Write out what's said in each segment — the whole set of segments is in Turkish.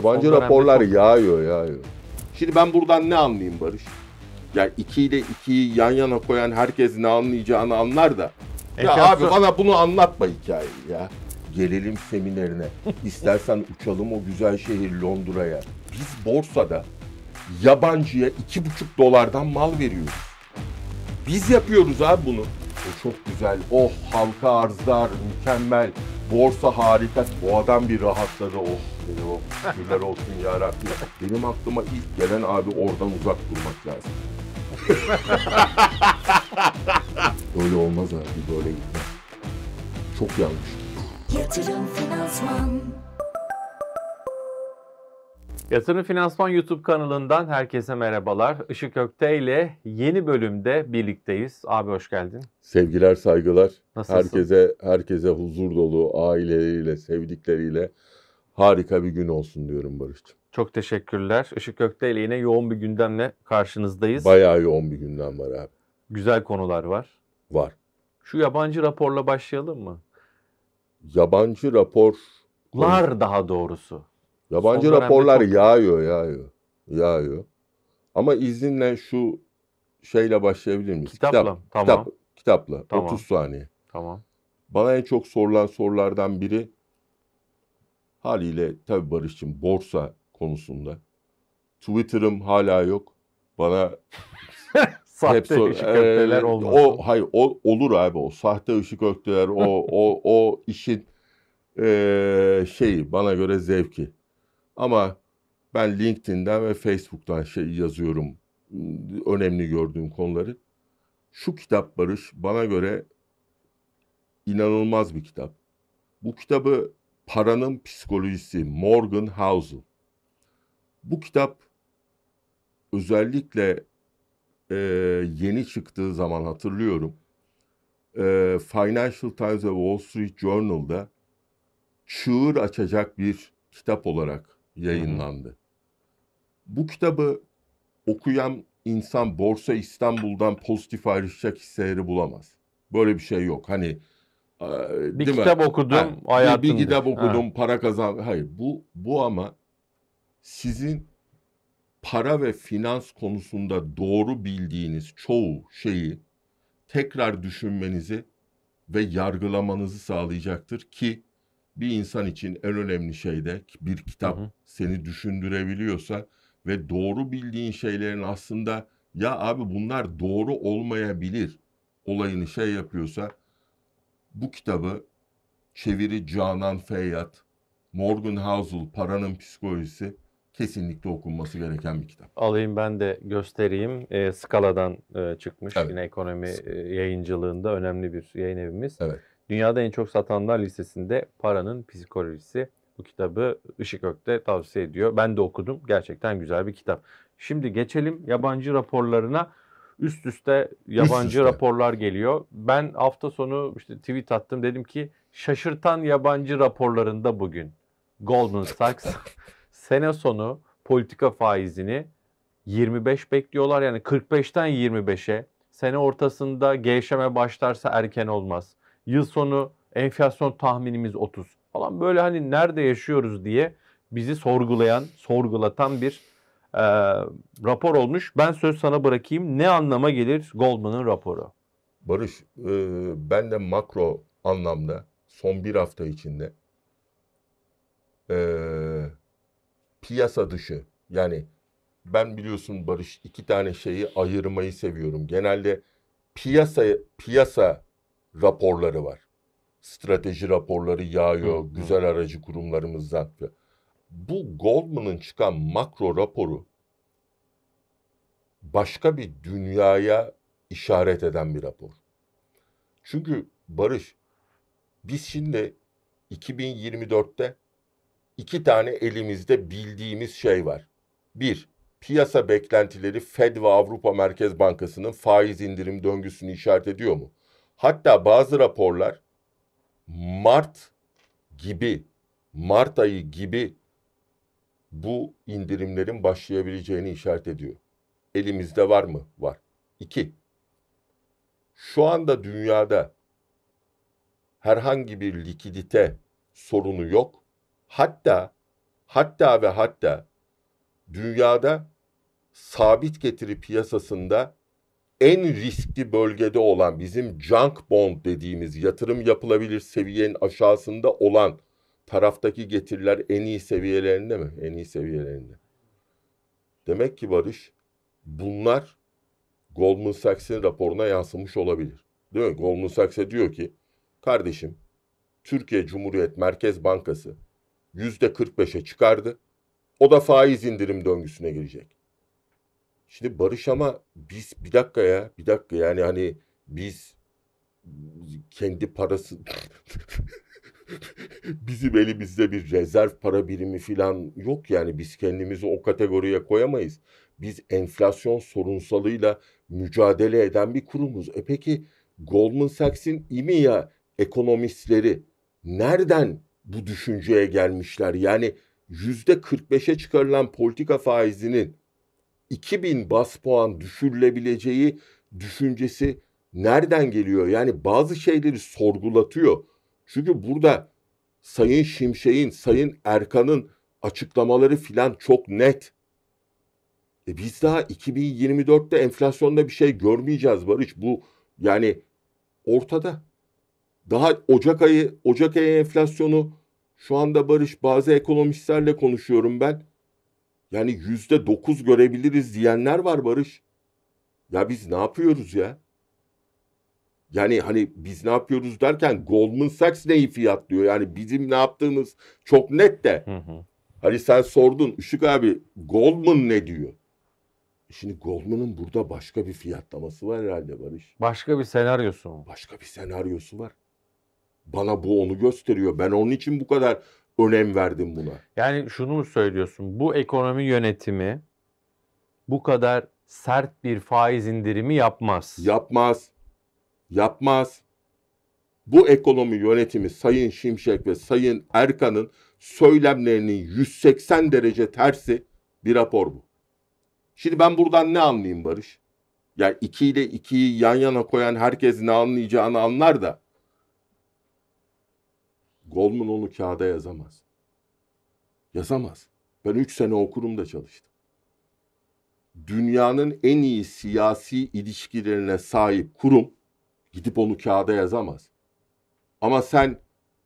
Yabancı Son raporlar çok- yağıyor yağıyor. Şimdi ben buradan ne anlayayım Barış? Yani 2 ile 2'yi yan yana koyan herkes ne anlayacağını anlar da. Ya abi bana bunu anlatma hikayeyi ya. Gelelim seminerine. İstersen uçalım o güzel şehir Londra'ya. Biz borsada yabancıya iki buçuk dolardan mal veriyoruz. Biz yapıyoruz abi bunu. O çok güzel. Oh halka arzlar mükemmel. Borsa harika. Bu adam bir rahatladı. Oh dedi o. Şükürler olsun ya Rabbi. Benim aklıma ilk gelen abi oradan uzak durmak lazım. Böyle olmaz abi. Böyle gitmez. Çok yanlış. Yatırım Finansman Yatırım Finansman YouTube kanalından herkese merhabalar. Işık Ökte ile yeni bölümde birlikteyiz. Abi hoş geldin. Sevgiler, saygılar. Nasılsın? Herkese herkese huzur dolu aileleriyle, sevdikleriyle harika bir gün olsun diyorum Barış'cığım. Çok teşekkürler. Işık Ökte ile yine yoğun bir gündemle karşınızdayız. Bayağı yoğun bir gündem var abi. Güzel konular var. Var. Şu yabancı raporla başlayalım mı? Yabancı rapor, Lar daha doğrusu. yabancı Son raporlar çok- yağıyor, yağıyor. Yağıyor. Ama izinle şu şeyle başlayabilir miyiz? Kitapla. Kitap, Tamam. kitap, kitapla. Tamam. 30 saniye. Tamam. Bana en çok sorulan sorulardan biri haliyle tabii Barış'cığım borsa konusunda. Twitter'ım hala yok. Bana Sahte hep sor- ışık Ee, olmasın. O hayır o olur abi o sahte ışık ökteler o o o işin ee, şeyi bana göre zevki. Ama ben LinkedIn'den ve Facebook'tan şey yazıyorum önemli gördüğüm konuları. Şu kitap Barış bana göre inanılmaz bir kitap. Bu kitabı Paranın Psikolojisi Morgan Housel. Bu kitap özellikle e, yeni çıktığı zaman hatırlıyorum. E, Financial Times ve Wall Street Journal'da çığır açacak bir kitap olarak yayınlandı. Bu kitabı okuyan insan Borsa İstanbul'dan pozitif ayrışacak hisseleri bulamaz. Böyle bir şey yok. Hani bir değil mi? kitap okudum Ha, bir, hayatımda. bir kitap Ha. okudum, para kazan. Hayır, bu bu ama sizin para ve finans konusunda doğru bildiğiniz çoğu şeyi tekrar düşünmenizi ve yargılamanızı sağlayacaktır ki bir insan için en önemli şey de bir kitap Hı hı. seni düşündürebiliyorsa ve doğru bildiğin şeylerin aslında ya abi bunlar doğru olmayabilir olayını şey yapıyorsa bu kitabı çeviri Canan Feyyat, Morgan Housel Paranın Psikolojisi kesinlikle okunması gereken bir kitap. Alayım ben de göstereyim. Ee, Scala'dan e, çıkmış. Evet. Yine ekonomi e, yayıncılığında önemli bir yayın evimiz. Evet. Dünyada en çok satanlar listesinde Paranın Psikolojisi. Bu kitabı Işık Ökte tavsiye ediyor. Ben de okudum. Gerçekten güzel bir kitap. Şimdi geçelim yabancı raporlarına. Üst üste yabancı üste. raporlar geliyor. Ben hafta sonu işte tweet attım. Dedim ki şaşırtan yabancı raporlarında bugün Goldman Sachs sene sonu politika faizini 25 bekliyorlar. Yani 45'ten 25'e. Sene ortasında gevşeme başlarsa erken olmaz. Yıl sonu enflasyon tahminimiz 30 falan böyle hani nerede yaşıyoruz diye bizi sorgulayan, sorgulatan bir e, rapor olmuş. Ben söz sana bırakayım. Ne anlama gelir Goldman'ın raporu? Barış, e, ben de makro anlamda son bir hafta içinde e, piyasa dışı yani ben biliyorsun Barış iki tane şeyi ayırmayı seviyorum. Genelde piyasa piyasa raporları var. Strateji raporları yağıyor Hı, hı. güzel aracı kurumlarımızdan. Bu Goldman'ın çıkan makro raporu başka bir dünyaya işaret eden bir rapor. Çünkü Barış biz şimdi 2024'te iki tane elimizde bildiğimiz şey var. Bir, piyasa beklentileri Fed ve Avrupa Merkez Bankası'nın faiz indirim döngüsünü işaret ediyor mu? Hatta bazı raporlar Mart gibi, Mart ayı gibi bu indirimlerin başlayabileceğini işaret ediyor. Elimizde var mı? Var. İki, şu anda dünyada herhangi bir likidite sorunu yok. Hatta hatta ve hatta dünyada sabit getiri piyasasında en riskli bölgede olan bizim junk bond dediğimiz yatırım yapılabilir seviyenin aşağısında olan taraftaki getiriler en iyi seviyelerinde mi? En iyi seviyelerinde. Demek ki Barış bunlar Goldman Sachs'in raporuna yansımış olabilir. Değil mi? Goldman Sachs'e diyor ki kardeşim Türkiye Cumhuriyet Merkez Bankası yüzde 45'e çıkardı. O da faiz indirim döngüsüne girecek. Şimdi Barış ama biz bir dakika ya bir dakika yani hani biz kendi parası bizim elimizde bir rezerv para birimi falan yok yani biz kendimizi o kategoriye koyamayız. Biz enflasyon sorunsalıyla mücadele eden bir kurumuz. E peki Goldman Sachs'in İMİA ekonomistleri nereden bu düşünceye gelmişler? Yani yüzde 45'e çıkarılan politika faizinin 2000 bas puan düşürülebileceği düşüncesi nereden geliyor? Yani bazı şeyleri sorgulatıyor. Çünkü burada Sayın Şimşek'in, Sayın Erkan'ın açıklamaları filan çok net. E biz daha 2024'te enflasyonda bir şey görmeyeceğiz Barış. Bu yani ortada. Daha Ocak ayı, Ocak ayı enflasyonu şu anda Barış bazı ekonomistlerle konuşuyorum ben. Yani yüzde dokuz görebiliriz diyenler var Barış. Ya biz ne yapıyoruz ya? Yani hani biz ne yapıyoruz derken Goldman Sachs neyi fiyatlıyor? Yani bizim ne yaptığımız çok net de. Hı hı. Hani sen sordun Işık abi Goldman ne diyor? Şimdi Goldman'ın burada başka bir fiyatlaması var herhalde Barış. Başka bir senaryosu mu? Başka bir senaryosu var. Bana bu onu gösteriyor. Ben onun için bu kadar önem verdim buna. Yani şunu mu söylüyorsun? Bu ekonomi yönetimi bu kadar sert bir faiz indirimi yapmaz. Yapmaz. Yapmaz. Bu ekonomi yönetimi Sayın Şimşek ve Sayın Erkan'ın söylemlerinin 180 derece tersi bir rapor bu. Şimdi ben buradan ne anlayayım Barış? Yani 2 ile 2'yi yan yana koyan herkes ne anlayacağını anlar da Goldman onu kağıda yazamaz. Yazamaz. Ben 3 sene okurum da çalıştım. Dünyanın en iyi siyasi ilişkilerine sahip kurum gidip onu kağıda yazamaz. Ama sen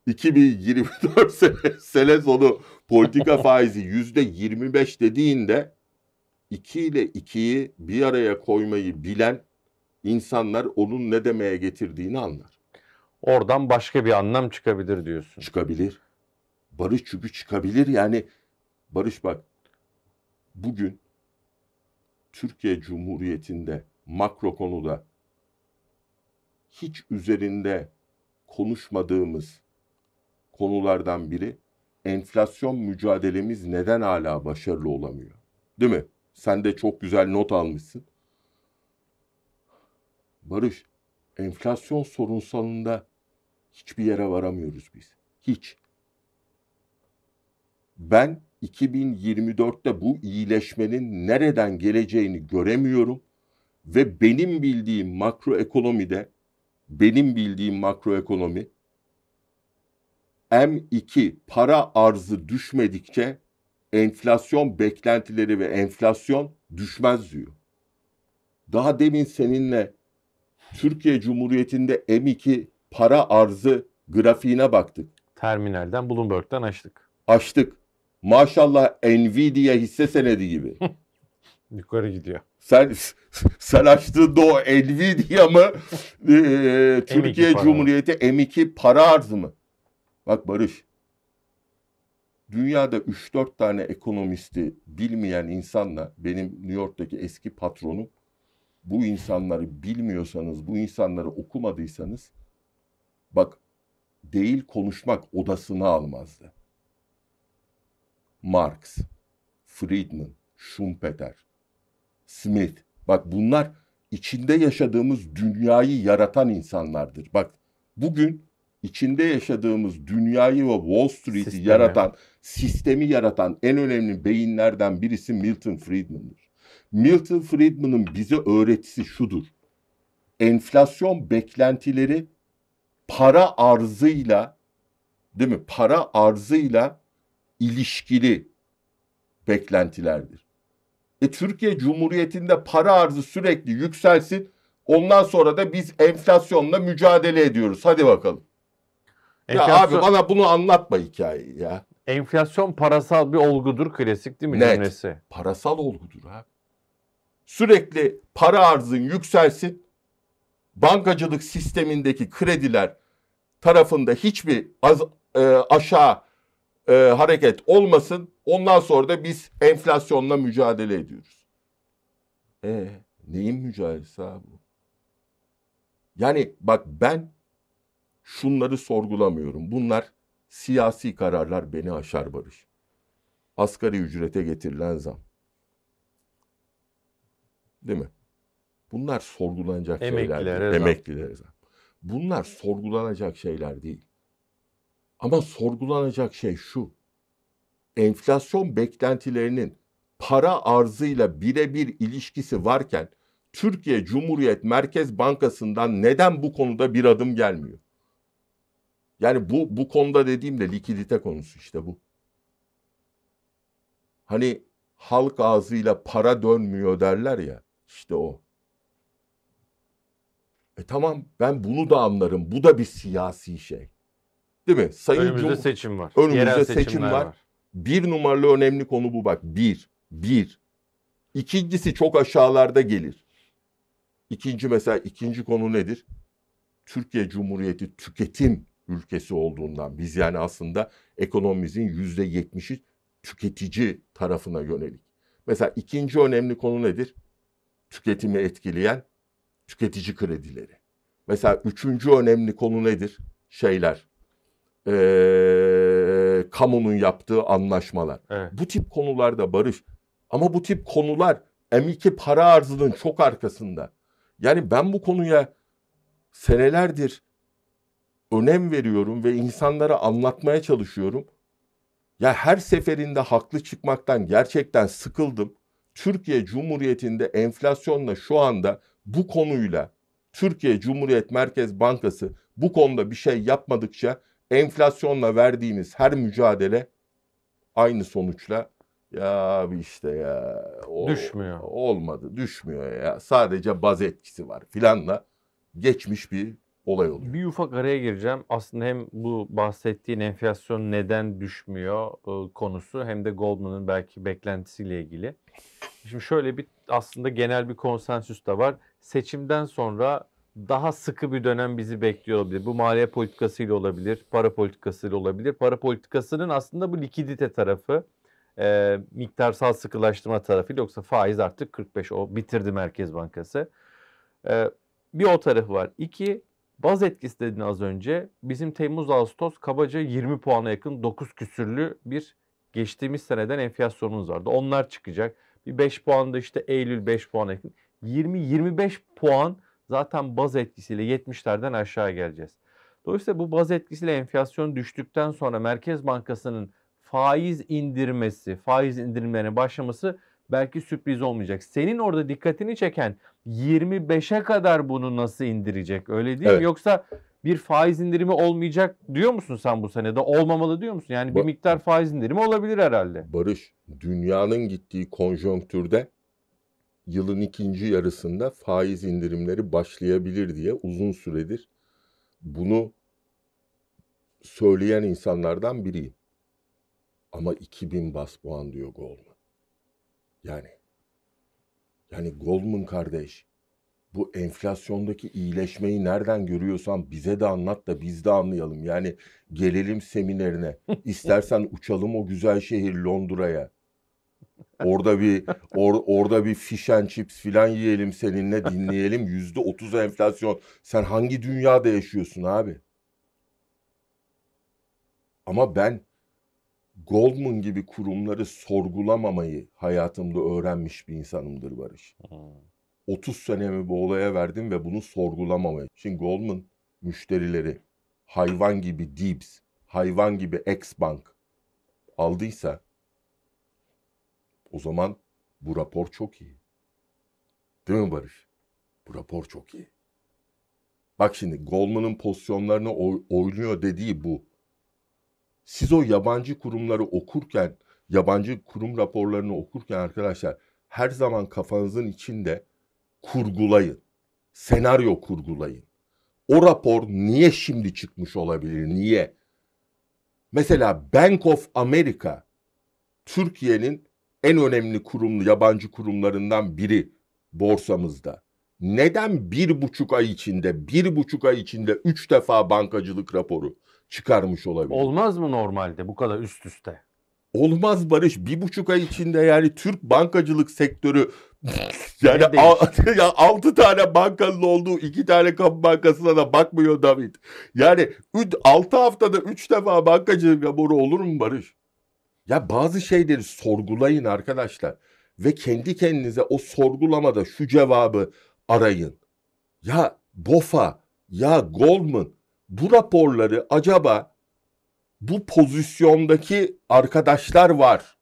2024 sene, sene sonu politika faizi yüzde 25 dediğinde 2 ile 2'yi bir araya koymayı bilen insanlar onun ne demeye getirdiğini anlar. Oradan başka bir anlam çıkabilir diyorsun. Çıkabilir. Barış çünkü çıkabilir yani. Barış bak bugün Türkiye Cumhuriyeti'nde makro konuda hiç üzerinde konuşmadığımız konulardan biri enflasyon mücadelemiz neden hala başarılı olamıyor? Değil mi? Sen de çok güzel not almışsın. Barış, enflasyon sorunsalında hiçbir yere varamıyoruz biz. Hiç. Ben 2024'te bu iyileşmenin nereden geleceğini göremiyorum ve benim bildiğim makroekonomide benim bildiğim makroekonomi M2 para arzı düşmedikçe enflasyon beklentileri ve enflasyon düşmez diyor. Daha demin seninle Türkiye Cumhuriyeti'nde M2 para arzı grafiğine baktık. Terminalden Bloomberg'den açtık. Açtık. Maşallah Nvidia hisse senedi gibi. Yukarı gidiyor. Sen sen açtığında o Nvidia mı e, Türkiye para. Cumhuriyeti M2 para arzı mı? Bak Barış. Dünyada 3-4 tane ekonomisti bilmeyen insanla benim New York'taki eski patronum bu insanları bilmiyorsanız, bu insanları okumadıysanız bak değil konuşmak odasına almazdı. Marx, Friedman, Schumpeter, Smith. Bak bunlar içinde yaşadığımız dünyayı yaratan insanlardır. Bak bugün içinde yaşadığımız dünyayı ve Wall Street'i Sistemi. yaratan, sistemi yaratan en önemli beyinlerden birisi Milton Friedman'dır. Milton Friedman'ın bize öğretisi şudur. Enflasyon beklentileri para arzıyla değil mi? Para arzıyla ilişkili beklentilerdir. E Türkiye Cumhuriyeti'nde para arzı sürekli yükselsin. Ondan sonra da biz enflasyonla mücadele ediyoruz. Hadi bakalım. Ya Enflasyon, abi bana bunu anlatma hikayeyi ya. enflasyon parasal bir olgudur klasik değil mi Net. cümlesi? Parasal olgudur abi. Sürekli para arzın yükselsin. Bankacılık sistemindeki krediler tarafında hiçbir az, e, aşağı e, hareket olmasın. Ondan sonra da biz enflasyonla mücadele ediyoruz. E neyin mücadelesi abi bu? Yani bak ben şunları sorgulamıyorum. Bunlar siyasi kararlar beni aşar Barış. Asgari ücrete getirilen zam. Değil mi? Bunlar sorgulanacak şeyler Emeklilere değil. zam. Emeklilere zam. Bunlar sorgulanacak şeyler değil. Ama sorgulanacak şey şu. Enflasyon beklentilerinin para arzıyla birebir ilişkisi varken Türkiye Cumhuriyet Merkez Bankası'ndan neden bu konuda bir adım gelmiyor? Yani bu bu konuda dediğimde likidite konusu işte bu. Hani halk ağzıyla para dönmüyor derler ya. işte o. E tamam ben bunu da anlarım. Bu da bir siyasi şey. Değil mi? Sayın Önümüzde Cum- seçim var. Önümüzde Yerel seçim seçimler var. bir numaralı önemli konu bu bak. Bir. Bir. İkincisi çok aşağılarda gelir. İkinci mesela ikinci konu nedir? Türkiye Cumhuriyeti tüketim ülkesi olduğundan biz yani aslında ekonomimizin yüzde yetmişi tüketici tarafına yönelik. Mesela ikinci önemli konu nedir? Tüketimi etkileyen tüketici kredileri. Mesela üçüncü önemli konu nedir? Şeyler. Ee, kamunun yaptığı anlaşmalar. Evet. Bu tip konularda barış. Ama bu tip konular M2 para arzının çok arkasında. Yani ben bu konuya senelerdir önem veriyorum ve insanlara anlatmaya çalışıyorum. Ya her seferinde haklı çıkmaktan gerçekten sıkıldım. Türkiye Cumhuriyeti'nde enflasyonla şu anda bu konuyla Türkiye Cumhuriyet Merkez Bankası bu konuda bir şey yapmadıkça enflasyonla verdiğimiz her mücadele aynı sonuçla ya abi işte ya o- Düşmüyor. Olmadı, düşmüyor ya. Sadece baz etkisi var filanla geçmiş bir olay oluyor. Bir ufak araya gireceğim. Aslında hem bu bahsettiğin enflasyon neden düşmüyor e, konusu hem de Goldman'ın belki beklentisiyle ilgili. Şimdi şöyle bir aslında genel bir konsensüs de var. Seçimden sonra daha sıkı bir dönem bizi bekliyor olabilir. Bu maliye politikasıyla olabilir, para politikasıyla olabilir. Para politikasının aslında bu likidite tarafı, e, miktarsal sıkılaştırma tarafı yoksa faiz artık 45 o bitirdi Merkez Bankası. E, bir o tarafı var. İki, baz etkisi dedin az önce. Bizim Temmuz-Ağustos kabaca 20 puana yakın 9 küsürlü bir geçtiğimiz seneden enflasyonumuz vardı. Onlar çıkacak. Bir 5 puan da işte Eylül 5 puana yakın. 20-25 puan zaten baz etkisiyle 70'lerden aşağı geleceğiz. Dolayısıyla bu baz etkisiyle enflasyon düştükten sonra Merkez Bankası'nın faiz indirmesi, faiz indirimlerine başlaması belki sürpriz olmayacak. Senin orada dikkatini çeken 25'e kadar bunu nasıl indirecek öyle değil Evet. mi? Yoksa bir faiz indirimi olmayacak diyor musun sen bu senede? Olmamalı diyor musun? Yani bir Bu- miktar faiz indirimi olabilir herhalde. Barış, dünyanın gittiği konjonktürde yılın ikinci yarısında faiz indirimleri başlayabilir diye uzun süredir bunu söyleyen insanlardan biriyim. Ama 2000 bas puan diyor Goldman. Yani yani Goldman kardeş bu enflasyondaki iyileşmeyi nereden görüyorsan bize de anlat da biz de anlayalım. Yani gelelim seminerine. İstersen uçalım o güzel şehir Londra'ya. Orada bir or- orada bir fish and chips filan yiyelim seninle dinleyelim. Yüzde otuz enflasyon. Sen hangi dünyada yaşıyorsun abi? Ama ben Goldman gibi kurumları sorgulamamayı hayatımda öğrenmiş bir insanımdır Barış. 30 senemi bu olaya verdim ve bunu sorgulamamayı. Şimdi Goldman müşterileri hayvan gibi Dibs, hayvan gibi X-Bank aldıysa o zaman bu rapor çok iyi. Değil mi Barış? Bu rapor çok iyi. Bak şimdi Goldman'ın pozisyonlarını oy- oynuyor dediği bu. Siz o yabancı kurumları okurken yabancı kurum raporlarını okurken arkadaşlar her zaman kafanızın içinde kurgulayın. Senaryo kurgulayın. O rapor niye şimdi çıkmış olabilir? Niye? Mesela Bank of America Türkiye'nin en önemli kurumlu yabancı kurumlarından biri borsamızda. Neden bir buçuk ay içinde, bir buçuk ay içinde üç defa bankacılık raporu çıkarmış olabilir? Olmaz mı normalde bu kadar üst üste? Olmaz Barış. Bir buçuk ay içinde yani Türk bankacılık sektörü yani ya altı tane bankanın olduğu iki tane kamu bankasına da bakmıyor David. Yani altı haftada üç defa bankacılık raporu olur mu Barış? Ya bazı şeyleri sorgulayın arkadaşlar. Ve kendi kendinize o sorgulamada şu cevabı arayın. Ya BOFA, ya Goldman bu raporları acaba bu pozisyondaki arkadaşlar var.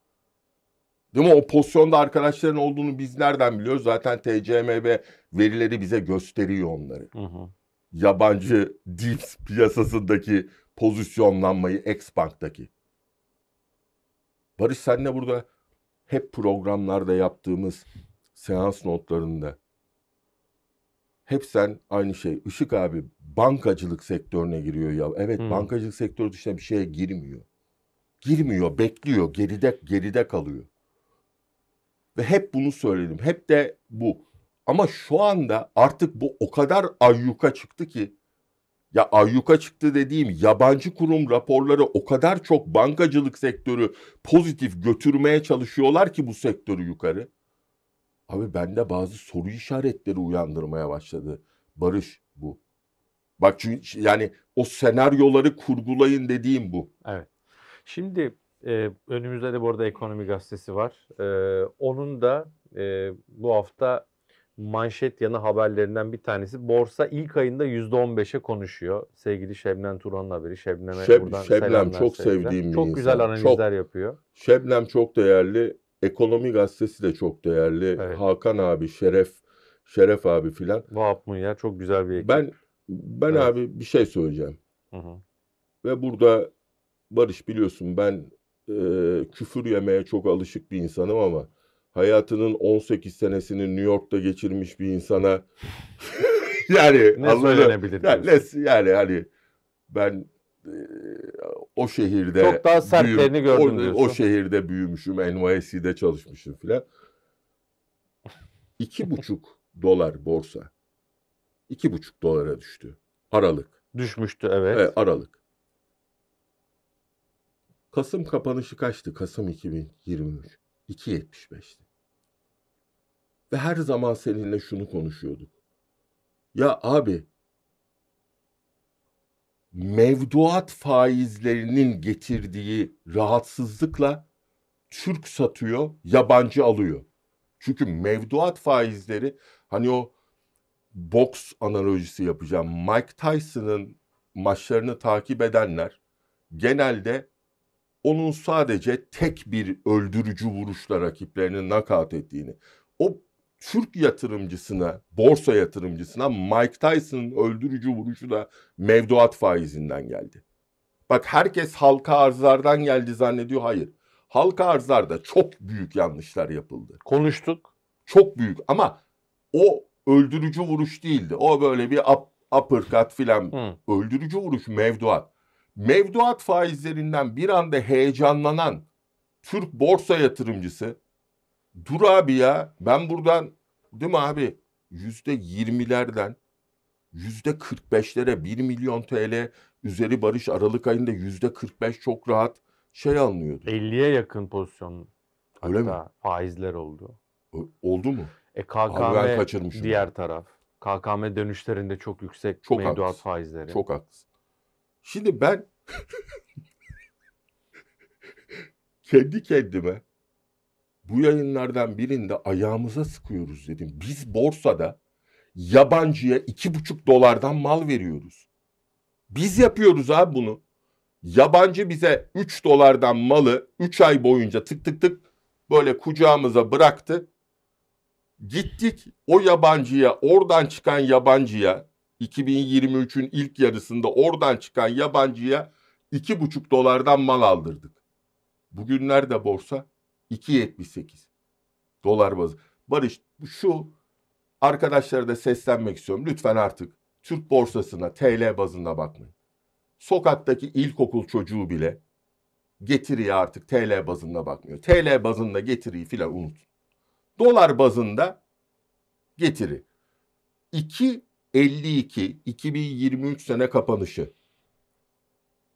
Değil mi? O pozisyonda arkadaşların olduğunu biz nereden biliyoruz? Zaten TCMB verileri bize gösteriyor onları. Hı hı. Yabancı DIPS piyasasındaki pozisyonlanmayı X-Bank'taki. Barış senle burada hep programlarda yaptığımız seans notlarında hep sen aynı şey. Işık abi bankacılık sektörüne giriyor ya. Evet Hı. bankacılık sektörü dışında bir şeye girmiyor. Girmiyor, bekliyor, geride geride kalıyor. Ve hep bunu söyledim. Hep de bu. Ama şu anda artık bu o kadar ayyuka çıktı ki ya ayyuka çıktı dediğim yabancı kurum raporları o kadar çok bankacılık sektörü pozitif götürmeye çalışıyorlar ki bu sektörü yukarı. Abi bende bazı soru işaretleri uyandırmaya başladı. Barış bu. Bak çünkü yani o senaryoları kurgulayın dediğim bu. Evet. Şimdi e, önümüzde de bu arada Ekonomi Gazetesi var. E, onun da e, bu hafta manşet yanı haberlerinden bir tanesi. Borsa ilk ayında %15'e konuşuyor. Sevgili Şebnem Turan'ın haberi. Şebnem'e Şeb- buradan Şebnem çok sevdiğim bir Çok insan. güzel analizler Çok. yapıyor. Şebnem çok değerli. Ekonomi gazetesi de çok değerli. Evet. Hakan abi, Şeref, Şeref abi filan. Vahap Munyer çok güzel bir ekip. Ben ben Evet. abi bir şey söyleyeceğim. Hı hı. Ve burada Barış biliyorsun ben e, küfür yemeye çok alışık bir insanım ama hayatının 18 senesini New York'ta geçirmiş bir insana yani Ne anladın? söylenebilir Yani, yani hani ben o şehirde Çok daha sertlerini büyüm- gördüm o, diyorsun. o şehirde büyümüşüm, NYS'de çalışmışım filan. İki buçuk dolar borsa. İki buçuk dolara düştü. Aralık. Düşmüştü evet. Evet, Aralık. Kasım kapanışı kaçtı? Kasım 2023. 2.75'ti. Ve her zaman seninle şunu konuşuyorduk. Ya abi mevduat faizlerinin getirdiği rahatsızlıkla Türk satıyor, yabancı alıyor. Çünkü mevduat faizleri hani o boks analojisi yapacağım. Mike Tyson'ın maçlarını takip edenler genelde onun sadece tek bir öldürücü vuruşla rakiplerini knockout ettiğini. O Türk yatırımcısına, borsa yatırımcısına Mike Tyson'ın öldürücü vuruşu da mevduat faizinden geldi. Bak herkes halka arzlardan geldi zannediyor. Hayır. Halka arzlarda çok büyük yanlışlar yapıldı. Konuştuk. Çok büyük ama o öldürücü vuruş değildi. O böyle bir up, uppercut filan öldürücü vuruş mevduat. Mevduat faizlerinden bir anda heyecanlanan Türk borsa yatırımcısı dur abi ya ben buradan değil mi abi yüzde yirmilerden yüzde kırk beşlere 1 milyon TL üzeri barış Aralık ayında yüzde 45 çok rahat şey alınıyordu. 50'ye yakın pozisyon Öyle mi? faizler oldu. Ö- Oldu mu? E Abi ben KKM diğer taraf. KKM dönüşlerinde çok yüksek Çok mevduat haklısın. faizleri. Çok haklısın. Şimdi ben kendi kendime bu yayınlardan birinde ayağımıza sıkıyoruz dedim. Biz borsada yabancıya iki buçuk dolardan mal veriyoruz. Biz yapıyoruz abi bunu. Yabancı bize 3 dolardan malı 3 ay boyunca tık tık tık böyle kucağımıza bıraktı. Gittik o yabancıya oradan çıkan yabancıya 2023'ün ilk yarısında oradan çıkan yabancıya iki buçuk dolardan mal aldırdık. Bugün nerede borsa? 2.78. Dolar bazı. Barış şu arkadaşlara da seslenmek istiyorum. Lütfen artık Türk borsasına TL bazında bakmayın. Sokaktaki ilkokul çocuğu bile getiriye artık TL bazında bakmıyor. TL bazında getiriyi filan unut. Dolar bazında getiri. 2.52 2023 sene kapanışı.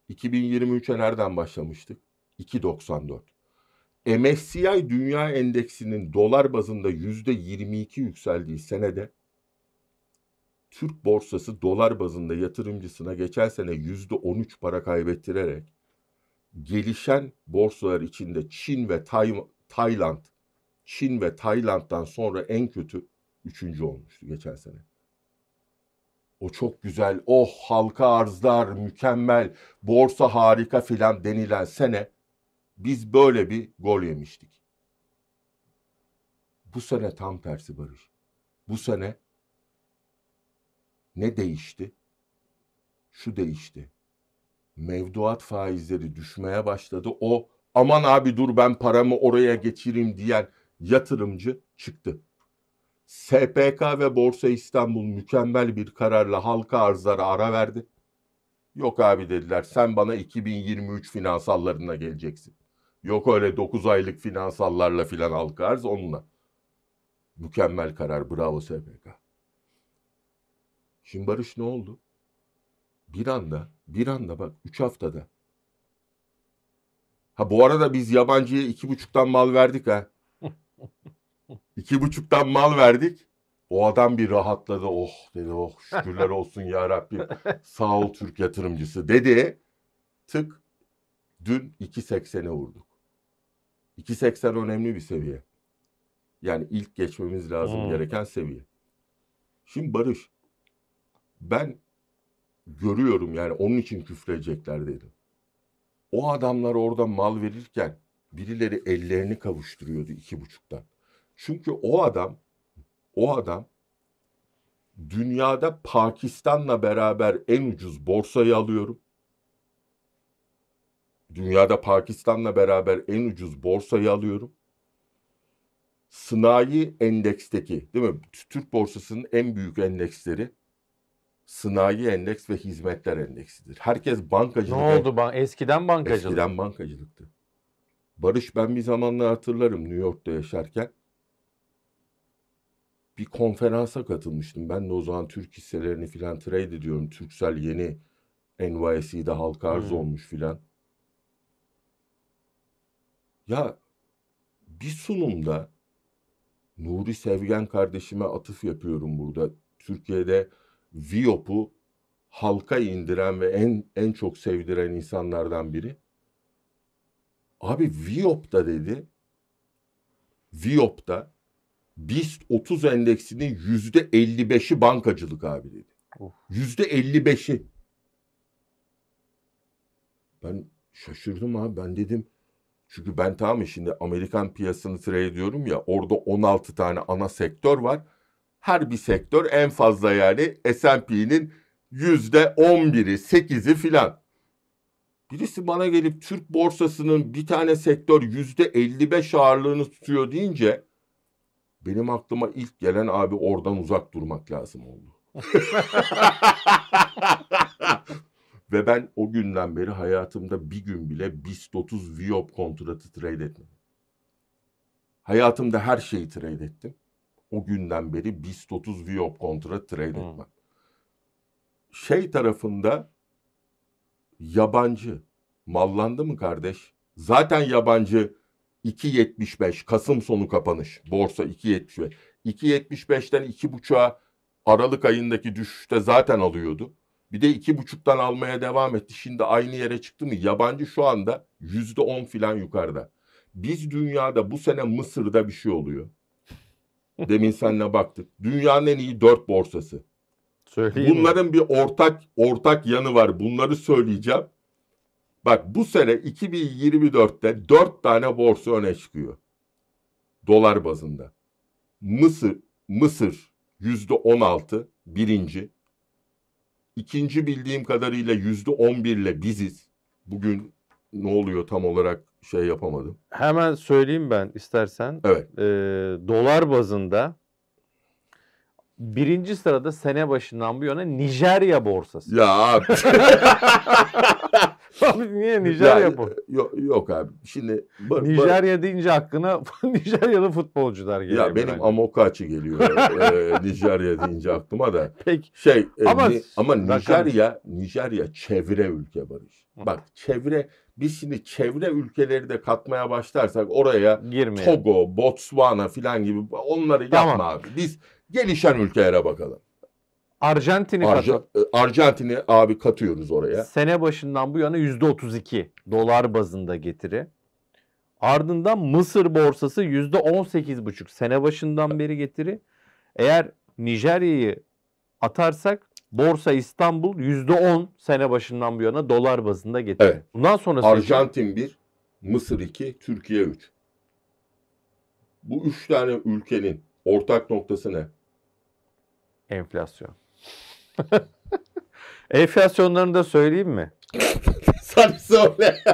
2023'e nereden başlamıştık? 2.94. MSCI Dünya Endeksinin dolar bazında %22 yükseldiği senede Türk borsası dolar bazında yatırımcısına geçen sene %13 para kaybettirerek gelişen borsalar içinde Çin ve Tay Tayland, Çin ve Tayland'dan sonra en kötü üçüncü olmuştu geçen sene. O çok güzel, oh halka arzlar mükemmel, borsa harika filan denilen sene biz böyle bir gol yemiştik. Bu sene tam tersi Barış. Bu sene ne değişti? Şu değişti. Mevduat faizleri düşmeye başladı. O aman abi dur ben paramı oraya geçireyim diyen yatırımcı çıktı. SPK ve Borsa İstanbul mükemmel bir kararla halka arzlara ara verdi. Yok abi dediler sen bana 2023 finansallarına geleceksin. Yok öyle 9 aylık finansallarla filan halka arz onunla. Mükemmel karar bravo SPK. Şimdi Barış ne oldu? Bir anda, bir anda bak 3 haftada. Ha bu arada biz yabancıya iki buçuktan mal verdik ha. İki buçuktan mal verdik. O adam bir rahatladı. Oh dedi oh şükürler olsun ya Rabbim. Sağ ol Türk yatırımcısı dedi. Tık dün 2.80'e vurduk. 2.80 önemli bir seviye. Yani ilk geçmemiz lazım Hmm. gereken seviye. Şimdi Barış ben görüyorum yani onun için küfredecekler dedim. O adamlar orada mal verirken birileri ellerini kavuşturuyordu iki buçuktan. Çünkü o adam o adam dünyada Pakistan'la beraber en ucuz borsayı alıyorum. Dünyada Pakistan'la beraber en ucuz borsayı alıyorum. Sınai endeksteki değil mi? Türk borsasının en büyük endeksleri sınai endeks ve hizmetler endeksidir. Herkes Ne bankacılık oldu? Ban Eskiden bankacılık. Eskiden bankacılıktı. Barış ben bir zamanlar hatırlarım New York'ta yaşarken. Bir konferansa katılmıştım. Ben de o zaman Türk hisselerini filan trade ediyorum. Türksel yeni NYSE'de halka arz Hmm. olmuş filan. Ya bir sunumda Nuri Sevgen kardeşime atıf yapıyorum burada. Türkiye'de Viyop'u halka indiren ve en en çok sevdiren insanlardan biri. Abi Viyop'ta dedi. Viyop'ta BIST 30 endeksinin yüzde 55'i bankacılık abi dedi. Yüzde 55'i. Ben şaşırdım abi. Ben dedim çünkü ben tamam şimdi Amerikan piyasasını trade ediyorum ya orada 16 tane ana sektör var. Her bir sektör en fazla yani S&P'nin yüzde 11'i 8'i filan. Birisi bana gelip Türk borsasının bir tane sektör yüzde 55 ağırlığını tutuyor deyince benim aklıma ilk gelen abi oradan uzak durmak lazım oldu. Ve ben o günden beri hayatımda bir gün bile BIST 30 Viop kontratı trade etmedim. Hayatımda her şeyi trade ettim. O günden beri BIST 30 Viop kontratı trade Hmm. etmem. Şey tarafında yabancı mallandı mı kardeş? Zaten yabancı 2.75 Kasım sonu kapanış. Borsa 2.75. 2.75'ten 2.5'a Aralık ayındaki düşüşte zaten alıyordu. Bir de 2.5'tan almaya devam etti. Şimdi aynı yere çıktı mı? Yabancı şu anda %10 filan yukarıda. Biz dünyada bu sene Mısır'da bir şey oluyor. Demin seninle baktık. Dünyanın en iyi dört borsası. Söyleyeyim mi? Bunların bir ortak ortak yanı var. Bunları söyleyeceğim. Bak bu sene 2024'te 4 tane borsa öne çıkıyor. Dolar bazında. Mısır, Mısır %16 birinci. İkinci bildiğim kadarıyla %11 ile biziz. Bugün ne oluyor tam olarak şey yapamadım. Hemen söyleyeyim ben istersen. Evet. Ee, dolar bazında birinci sırada sene başından bu yana Nijerya borsası. Ya abi. Niye Nijerya Ya, bu? Yok, yok abi. Şimdi ba- ba- Nijerya deyince aklına Nijeryalı futbolcular geliyor. ya benim bence. Amokachi geliyor e, Nijerya deyince aklıma da. Peki Şey e, Ama ni- ama Nijerya Nijerya çevre ülke Barış. Bak çevre biz şimdi çevre ülkeleri de katmaya başlarsak oraya girmeyelim. Togo, Botswana filan gibi onları Tamam. yapma abi. Biz gelişen ülkelere bakalım. Arjantin'i Arja- katı. e, Arjantin'i abi katıyoruz oraya. Sene başından bu yana %32 dolar bazında getiri. Ardından Mısır borsası %18,5 sene başından beri getiri. Eğer Nijerya'yı atarsak Borsa İstanbul %10 sene başından bu yana dolar bazında getiri. Evet. Bundan sonrası Arjantin 1, Mısır 2, Türkiye 3. Bu üç tane ülkenin ortak noktası ne? enflasyon. Enflasyonlarını da söyleyeyim mi? Sen söyle.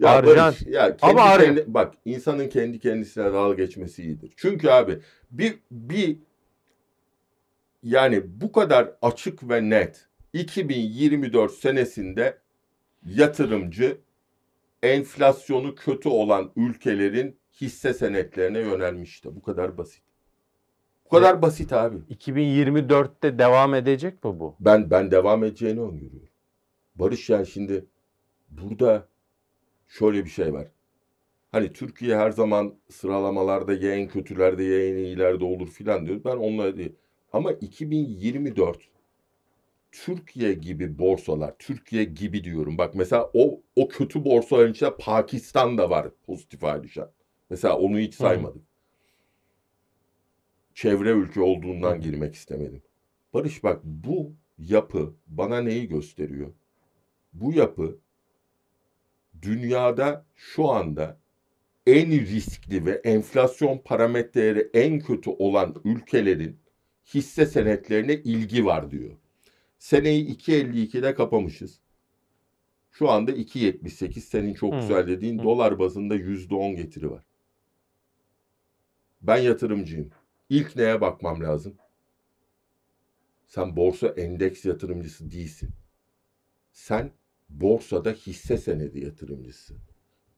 ya Arjan- Barış, ya kendi Ama kendi- bak insanın kendi kendisine dalga geçmesi iyidir. Çünkü abi bir bir yani bu kadar açık ve net 2024 senesinde yatırımcı enflasyonu kötü olan ülkelerin hisse senetlerine yönelmişti. Bu kadar basit. Bu kadar basit abi. 2024'te devam edecek mi bu? Ben ben devam edeceğini öngörüyorum. Barış yani şimdi burada şöyle bir şey var. Hani Türkiye her zaman sıralamalarda ya en kötülerde ya en iyilerde olur filan diyor. Ben onlara değil. Ama 2024 Türkiye gibi borsalar, Türkiye gibi diyorum. Bak mesela o o kötü borsaların içinde Pakistan da var pozitif ayrıca. Mesela onu hiç Hı. Çevre ülke olduğundan girmek istemedim. Barış bak bu yapı bana neyi gösteriyor? Bu yapı dünyada şu anda en riskli ve enflasyon parametreleri en kötü olan ülkelerin hisse senetlerine ilgi var diyor. Seneyi 2.52'de kapamışız. Şu anda 2.78 senin çok Hı. güzel dediğin Hı. dolar bazında %10 getiri var. Ben yatırımcıyım. İlk neye bakmam lazım? Sen borsa endeks yatırımcısı değilsin. Sen borsada hisse senedi yatırımcısı.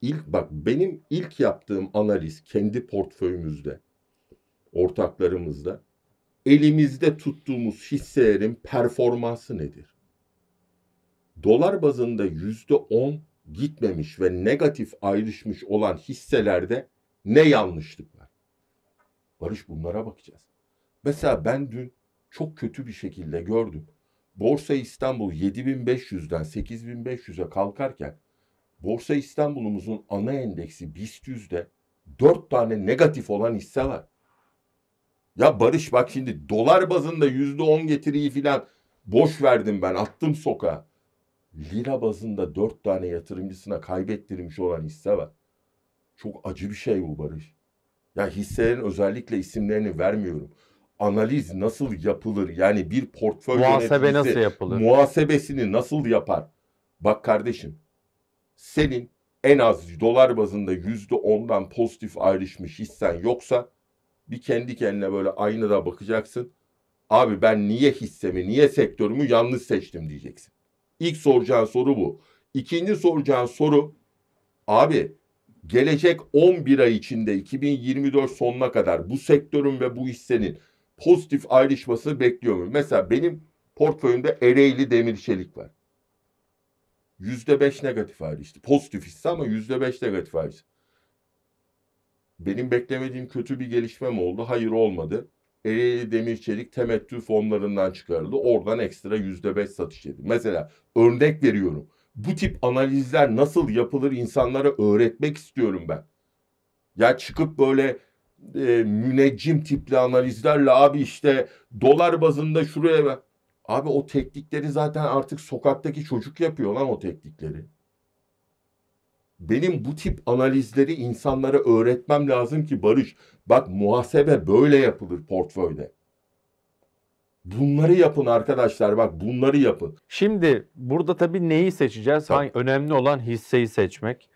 İlk bak benim ilk yaptığım analiz kendi portföyümüzde, ortaklarımızda elimizde tuttuğumuz hisselerin performansı nedir? Dolar bazında yüzde on gitmemiş ve negatif ayrışmış olan hisselerde ne yanlışlık var? Barış bunlara bakacağız. Mesela ben dün çok kötü bir şekilde gördüm. Borsa İstanbul 7500'den 8500'e kalkarken Borsa İstanbul'umuzun ana endeksi BIST 100'de 4 tane negatif olan hisse var. Ya Barış bak şimdi dolar bazında %10 getiriyi filan boş verdim ben attım sokağa. Lira bazında 4 tane yatırımcısına kaybettirmiş olan hisse var. Çok acı bir şey bu Barış. Ya hisselerin özellikle isimlerini vermiyorum. Analiz nasıl yapılır? Yani bir portföy Muhasebe yöneticisi nasıl yapılır? muhasebesini nasıl yapar? Bak kardeşim, senin en az dolar bazında yüzde ondan pozitif ayrışmış hissen yoksa bir kendi kendine böyle aynada bakacaksın. Abi ben niye hissemi, niye sektörümü yanlış seçtim diyeceksin. İlk soracağın soru bu. İkinci soracağın soru abi gelecek 11 ay içinde 2024 sonuna kadar bu sektörün ve bu hissenin pozitif ayrışmasını bekliyor muyum? Mesela benim portföyümde Ereğli Demir Çelik var. %5 negatif ayrıştı. Pozitif hisse ama %5 negatif ayrıştı. Benim beklemediğim kötü bir gelişme mi oldu? Hayır olmadı. Ereğli Demir Çelik temettü fonlarından çıkarıldı. Oradan ekstra %5 satış yedi. Mesela örnek veriyorum. Bu tip analizler nasıl yapılır insanlara öğretmek istiyorum ben. Ya çıkıp böyle e, müneccim tipli analizlerle abi işte dolar bazında şuraya bak. Abi o teknikleri zaten artık sokaktaki çocuk yapıyor lan o teknikleri. Benim bu tip analizleri insanlara öğretmem lazım ki Barış. Bak muhasebe böyle yapılır portföyde. Bunları yapın arkadaşlar bak bunları yapın. Şimdi burada tabii neyi seçeceğiz? Tabii. Hangi, önemli olan hisseyi seçmek.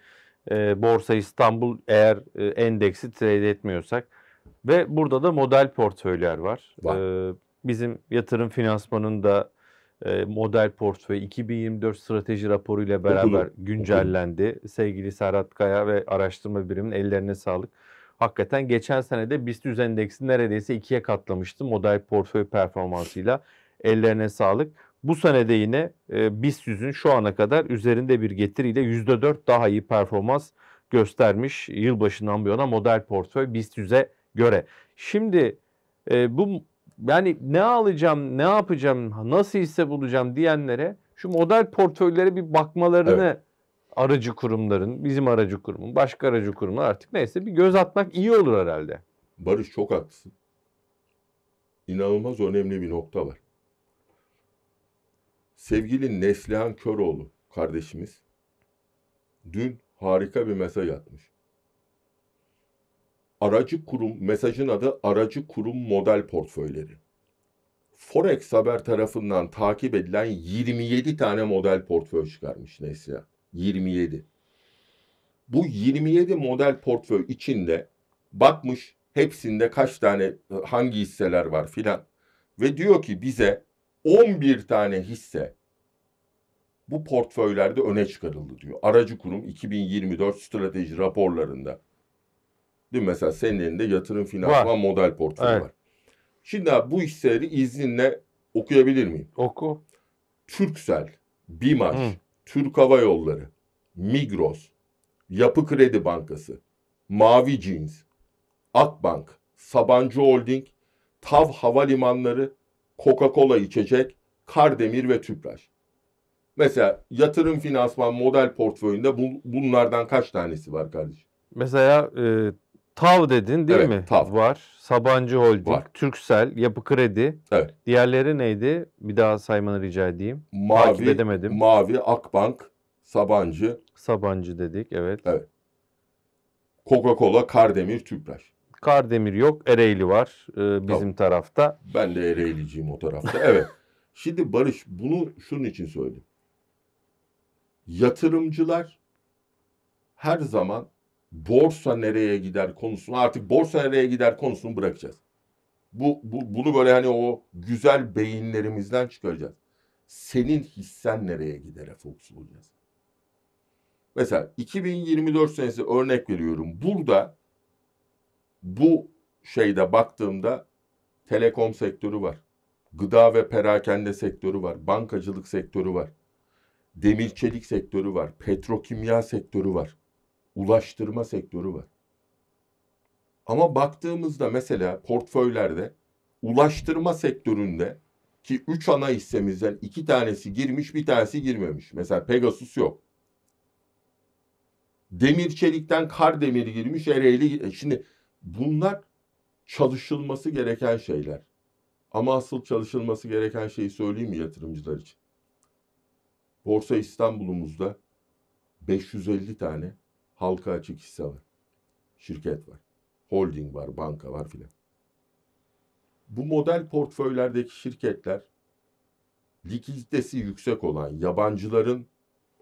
e, Borsa İstanbul eğer e, endeksi trade etmiyorsak ve burada da model portföyler var. Var. E, bizim yatırım finansmanında e, model portföy 2024 strateji raporu ile beraber Okudum, güncellendi. Sevgili Serhat Kaya ve araştırma biriminin ellerine sağlık. Hakikaten geçen sene de BIST 100 endeksi neredeyse ikiye katlamıştı model portföy performansıyla. Ellerine sağlık. Bu sene de yine e, BIST 100'ün şu ana kadar üzerinde bir getiriyle %4 daha iyi performans göstermiş yılbaşından bu yana model portföy BIST 100'e göre. Şimdi e, bu yani ne alacağım, ne yapacağım, nasıl hisse bulacağım diyenlere şu model portföylere bir bakmalarını aracı kurumların, bizim aracı kurumun, başka aracı kurumlar artık neyse bir göz atmak iyi olur herhalde. Barış çok haklısın. İnanılmaz önemli bir nokta var. Sevgili Neslihan Köroğlu kardeşimiz dün harika bir mesaj atmış. Aracı kurum, mesajın adı aracı kurum model portföyleri. Forex Haber tarafından takip edilen 27 tane model portföy çıkarmış Neslihan. 27. Bu 27 model portföy içinde bakmış hepsinde kaç tane hangi hisseler var filan ve diyor ki bize 11 tane hisse bu portföylerde öne çıkarıldı diyor. Aracı kurum 2024 strateji raporlarında. Değil mi? Mesela senin elinde yatırım finansman model portföyü Evet. var. Şimdi abi bu hisseleri izninle okuyabilir miyim? Oku. Türksel, BİMAŞ, Hı. Türk Hava Yolları, Migros, Yapı Kredi Bankası, Mavi Jeans, Akbank, Sabancı Holding, TAV Havalimanları, Coca-Cola içecek, Kardemir ve Tüpraş. Mesela yatırım finansman model portföyünde bu, bunlardan kaç tanesi var kardeşim? Mesela e, TAV dedin değil Evet, mi? TAV. Var. Sabancı Holding, Var. Türksel, Yapı Kredi. Evet. Diğerleri neydi? Bir daha saymanı rica edeyim. Takip Mavi, edemedim. Mavi, Akbank, Sabancı, Sabancı dedik evet. Evet. Coca-Cola, Kardemir, Tüpraş. Kardemir yok. Ereğli var e, bizim tarafta. Ben de Ereğliciyim o tarafta. Evet. Şimdi Barış bunu şunun için söyledim. Yatırımcılar her zaman borsa nereye gider konusunu artık borsa nereye gider konusunu bırakacağız. Bu, bu bunu böyle hani o güzel beyinlerimizden çıkaracağız. Senin hissen nereye gidere fokus olacağız. Mesela 2024 senesi örnek veriyorum. Burada bu şeyde baktığımda telekom sektörü var. Gıda ve perakende sektörü var. Bankacılık sektörü var. Demir çelik sektörü var. Petrokimya sektörü var. Ulaştırma sektörü var. Ama baktığımızda mesela portföylerde ulaştırma sektöründe ki 3 ana hissemizden 2 tanesi girmiş bir tanesi girmemiş. Mesela Pegasus yok. Demir çelikten Kardemir girmiş Ereğli. Şimdi bunlar çalışılması gereken şeyler. Ama asıl çalışılması gereken şeyi söyleyeyim mi yatırımcılar için? Borsa İstanbul'umuzda 550 tane halka açık hisse var. Şirket var. Holding var, banka var filan. Bu model portföylerdeki şirketler likiditesi yüksek olan yabancıların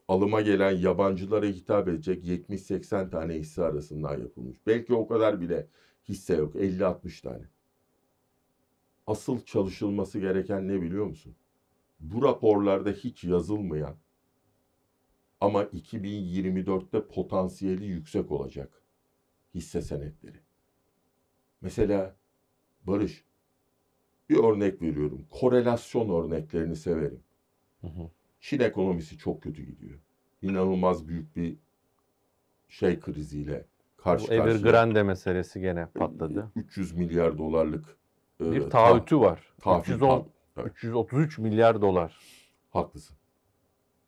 alıma gelen yabancılara hitap edecek 70-80 tane hisse arasından yapılmış. Belki o kadar bile hisse yok. 50-60 tane. Asıl çalışılması gereken ne biliyor musun? Bu raporlarda hiç yazılmayan ama 2024'te potansiyeli yüksek olacak hisse senetleri. Mesela Barış bir örnek veriyorum. Korelasyon örneklerini severim. Hı hı. Çin ekonomisi çok kötü gidiyor. İnanılmaz büyük bir şey kriziyle karşı Bu karşıya. Evergrande meselesi gene patladı. 300 milyar dolarlık e, Bir ta- taahhütü var. tahvil 310, ta- evet. 333 milyar dolar. Haklısın.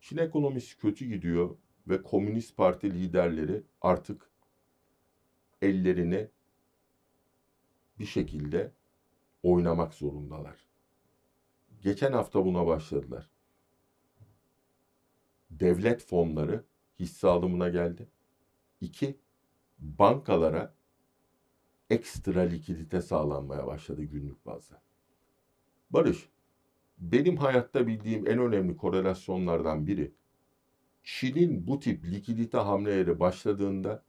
Çin ekonomisi kötü gidiyor ve Komünist Parti liderleri artık ellerini bir şekilde oynamak zorundalar. Geçen hafta buna başladılar. Devlet fonları hisse alımına geldi. İki, bankalara ekstra likidite sağlanmaya başladı günlük bazda. Barış, benim hayatta bildiğim en önemli korelasyonlardan biri Çin'in bu tip likidite hamleleri başladığında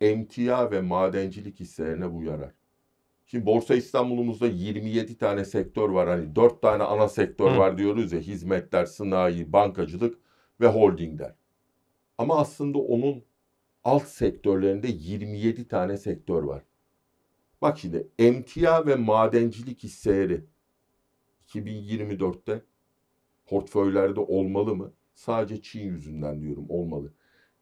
emtia ve madencilik hisselerine bu yarar. Şimdi Borsa İstanbul'umuzda 27 tane sektör var. Hani 4 tane ana sektör Hı. var diyoruz ya. Hizmetler, sanayi, bankacılık ve holdingler. Ama aslında onun alt sektörlerinde 27 tane sektör var. Bak şimdi emtia ve madencilik hisseleri 2024'te portföylerde olmalı mı? Sadece Çin yüzünden diyorum olmalı.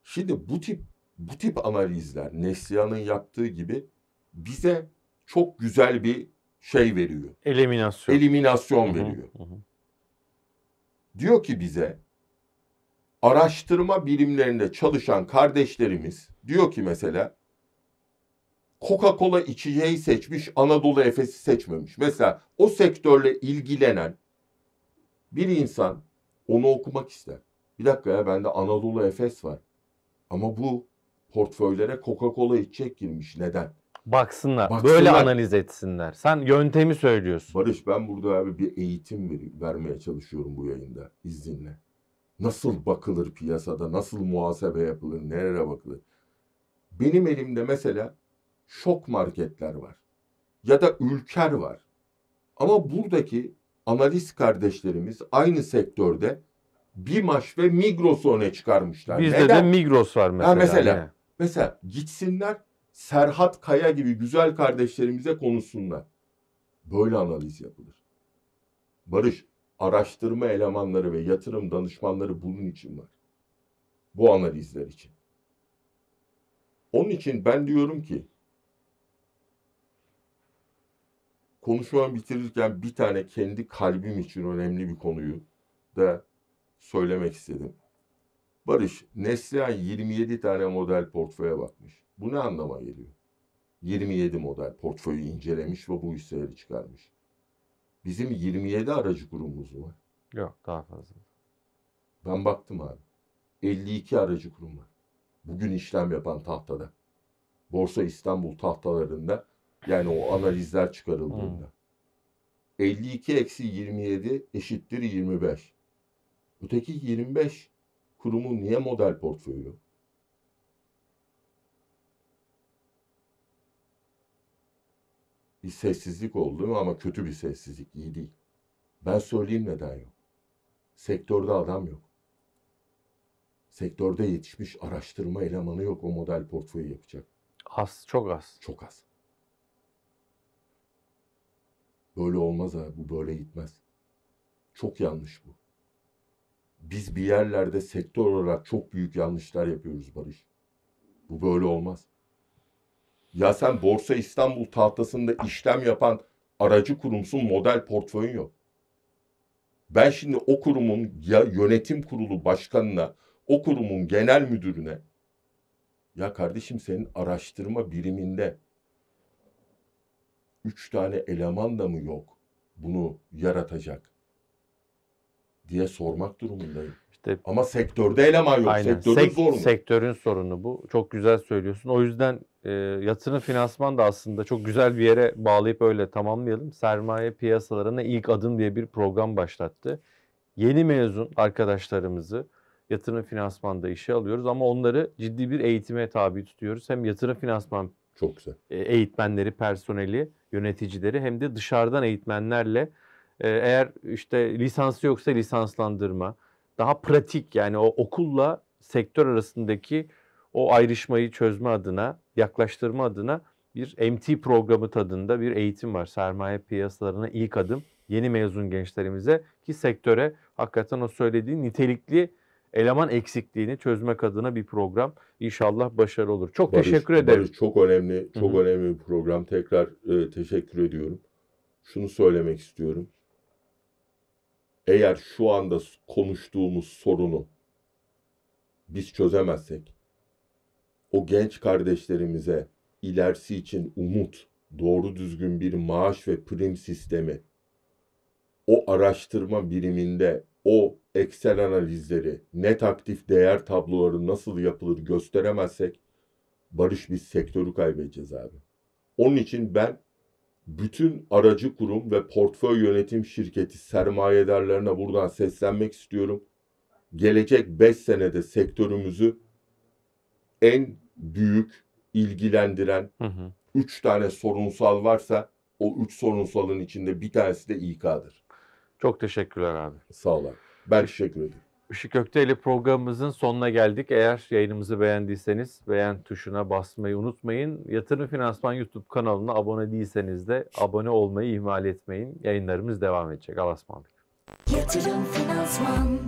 Şimdi bu tip bu tip analizler Neslihan'ın yaptığı gibi bize çok güzel bir şey veriyor. Eliminasyon. Eliminasyon veriyor. hı hı. Diyor ki bize araştırma birimlerinde çalışan kardeşlerimiz diyor ki mesela Coca-Cola içeceği seçmiş, Anadolu Efes'i seçmemiş. Mesela o sektörle ilgilenen bir insan onu okumak ister. Bir dakika ya bende Anadolu Efes var. Ama bu portföylere Coca-Cola içecek girmiş. Neden? Baksınlar, Baksınlar. Böyle analiz etsinler. Sen yöntemi söylüyorsun. Barış ben burada abi bir eğitim ver- vermeye çalışıyorum bu yayında izninle. Nasıl bakılır piyasada, nasıl muhasebe yapılır, nereye bakılır. Benim elimde mesela şok marketler var. Ya da ülker var. Ama buradaki analist kardeşlerimiz aynı sektörde Bimaş ve Migros'u öne çıkarmışlar. Bizde Neden? de Migros var mesela. mesela. yine. Mesela gitsinler Serhat Kaya gibi güzel kardeşlerimize konuşsunlar. Böyle analiz yapılır. Barış, araştırma elemanları ve yatırım danışmanları bunun için var. Bu analizler için. Onun için ben diyorum ki konuşmamı bitirirken bir tane kendi kalbim için önemli bir konuyu da söylemek istedim. Barış, Neslihan 27 tane model portföye bakmış. Bu ne anlama geliyor? 27 model portföyü incelemiş ve bu hisseleri çıkarmış. Bizim 27 aracı kurumumuz var. Yok daha fazla. Ben baktım abi. 52 aracı kurum var. Bugün işlem yapan tahtada. Borsa İstanbul tahtalarında yani o analizler çıkarıldığında. 52 eksi 27 eşittir 25. Öteki 25 kurumun niye model portföyü? Bir sessizlik oldu ama kötü bir sessizlik, iyi değil. Ben söyleyeyim neden yok. Sektörde adam yok. Sektörde yetişmiş araştırma elemanı yok o model portföyü yapacak. Az, çok az. Çok az. Böyle olmaz ha. Bu böyle gitmez. Çok yanlış bu. Biz bir yerlerde sektör olarak çok büyük yanlışlar yapıyoruz Barış. Bu böyle olmaz. Ya sen Borsa İstanbul tahtasında işlem yapan aracı kurumsun model portföyün yok. Ben şimdi o kurumun ya yönetim kurulu başkanına, o kurumun genel müdürüne ya kardeşim senin araştırma biriminde üç tane eleman da mı yok bunu yaratacak diye sormak durumundayım. İşte Ama sektörde eleman yok. Aynen. Sektörde Sek- zor mu? Sektörün sorunu bu. Çok güzel söylüyorsun. O yüzden e, yatırım finansman da aslında çok güzel bir yere bağlayıp öyle tamamlayalım. Sermaye piyasalarına ilk adım diye bir program başlattı. Yeni mezun arkadaşlarımızı yatırım finansmanda işe alıyoruz ama onları ciddi bir eğitime tabi tutuyoruz. Hem yatırım finansman Çok güzel. e, eğitmenleri, personeli, yöneticileri hem de dışarıdan eğitmenlerle e, eğer işte lisansı yoksa lisanslandırma, daha pratik yani o okulla sektör arasındaki o ayrışmayı çözme adına, yaklaştırma adına bir MT programı tadında bir eğitim var. Sermaye piyasalarına ilk adım yeni mezun gençlerimize ki sektöre hakikaten o söylediğin nitelikli eleman eksikliğini çözmek adına bir program. İnşallah başarılı olur. Çok Barış- teşekkür ederim. Barış çok önemli, çok Hı hı. önemli bir program. Tekrar e, teşekkür ediyorum. Şunu söylemek istiyorum. Eğer şu anda konuştuğumuz sorunu biz çözemezsek, o genç kardeşlerimize ilerisi için umut, doğru düzgün bir maaş ve prim sistemi, o araştırma biriminde o Excel analizleri, net aktif değer tabloları nasıl yapılır gösteremezsek, Barış biz sektörü kaybedeceğiz abi. Onun için ben bütün aracı kurum ve portföy yönetim şirketi sermayedarlarına buradan seslenmek istiyorum. gelecek 5 senede sektörümüzü en büyük ilgilendiren Hı hı. 3 tane sorunsal varsa o 3 sorunsalın içinde bir tanesi de İK'dır. Çok teşekkürler abi. Sağ olun. Ben teşekkür ederim. Işık Kökte ile programımızın sonuna geldik. Eğer yayınımızı beğendiyseniz beğen tuşuna basmayı unutmayın. Yatırım Finansman YouTube kanalına abone değilseniz de abone olmayı ihmal etmeyin. Yayınlarımız devam edecek. Allah'a ısmarladık. Yatırım Finansman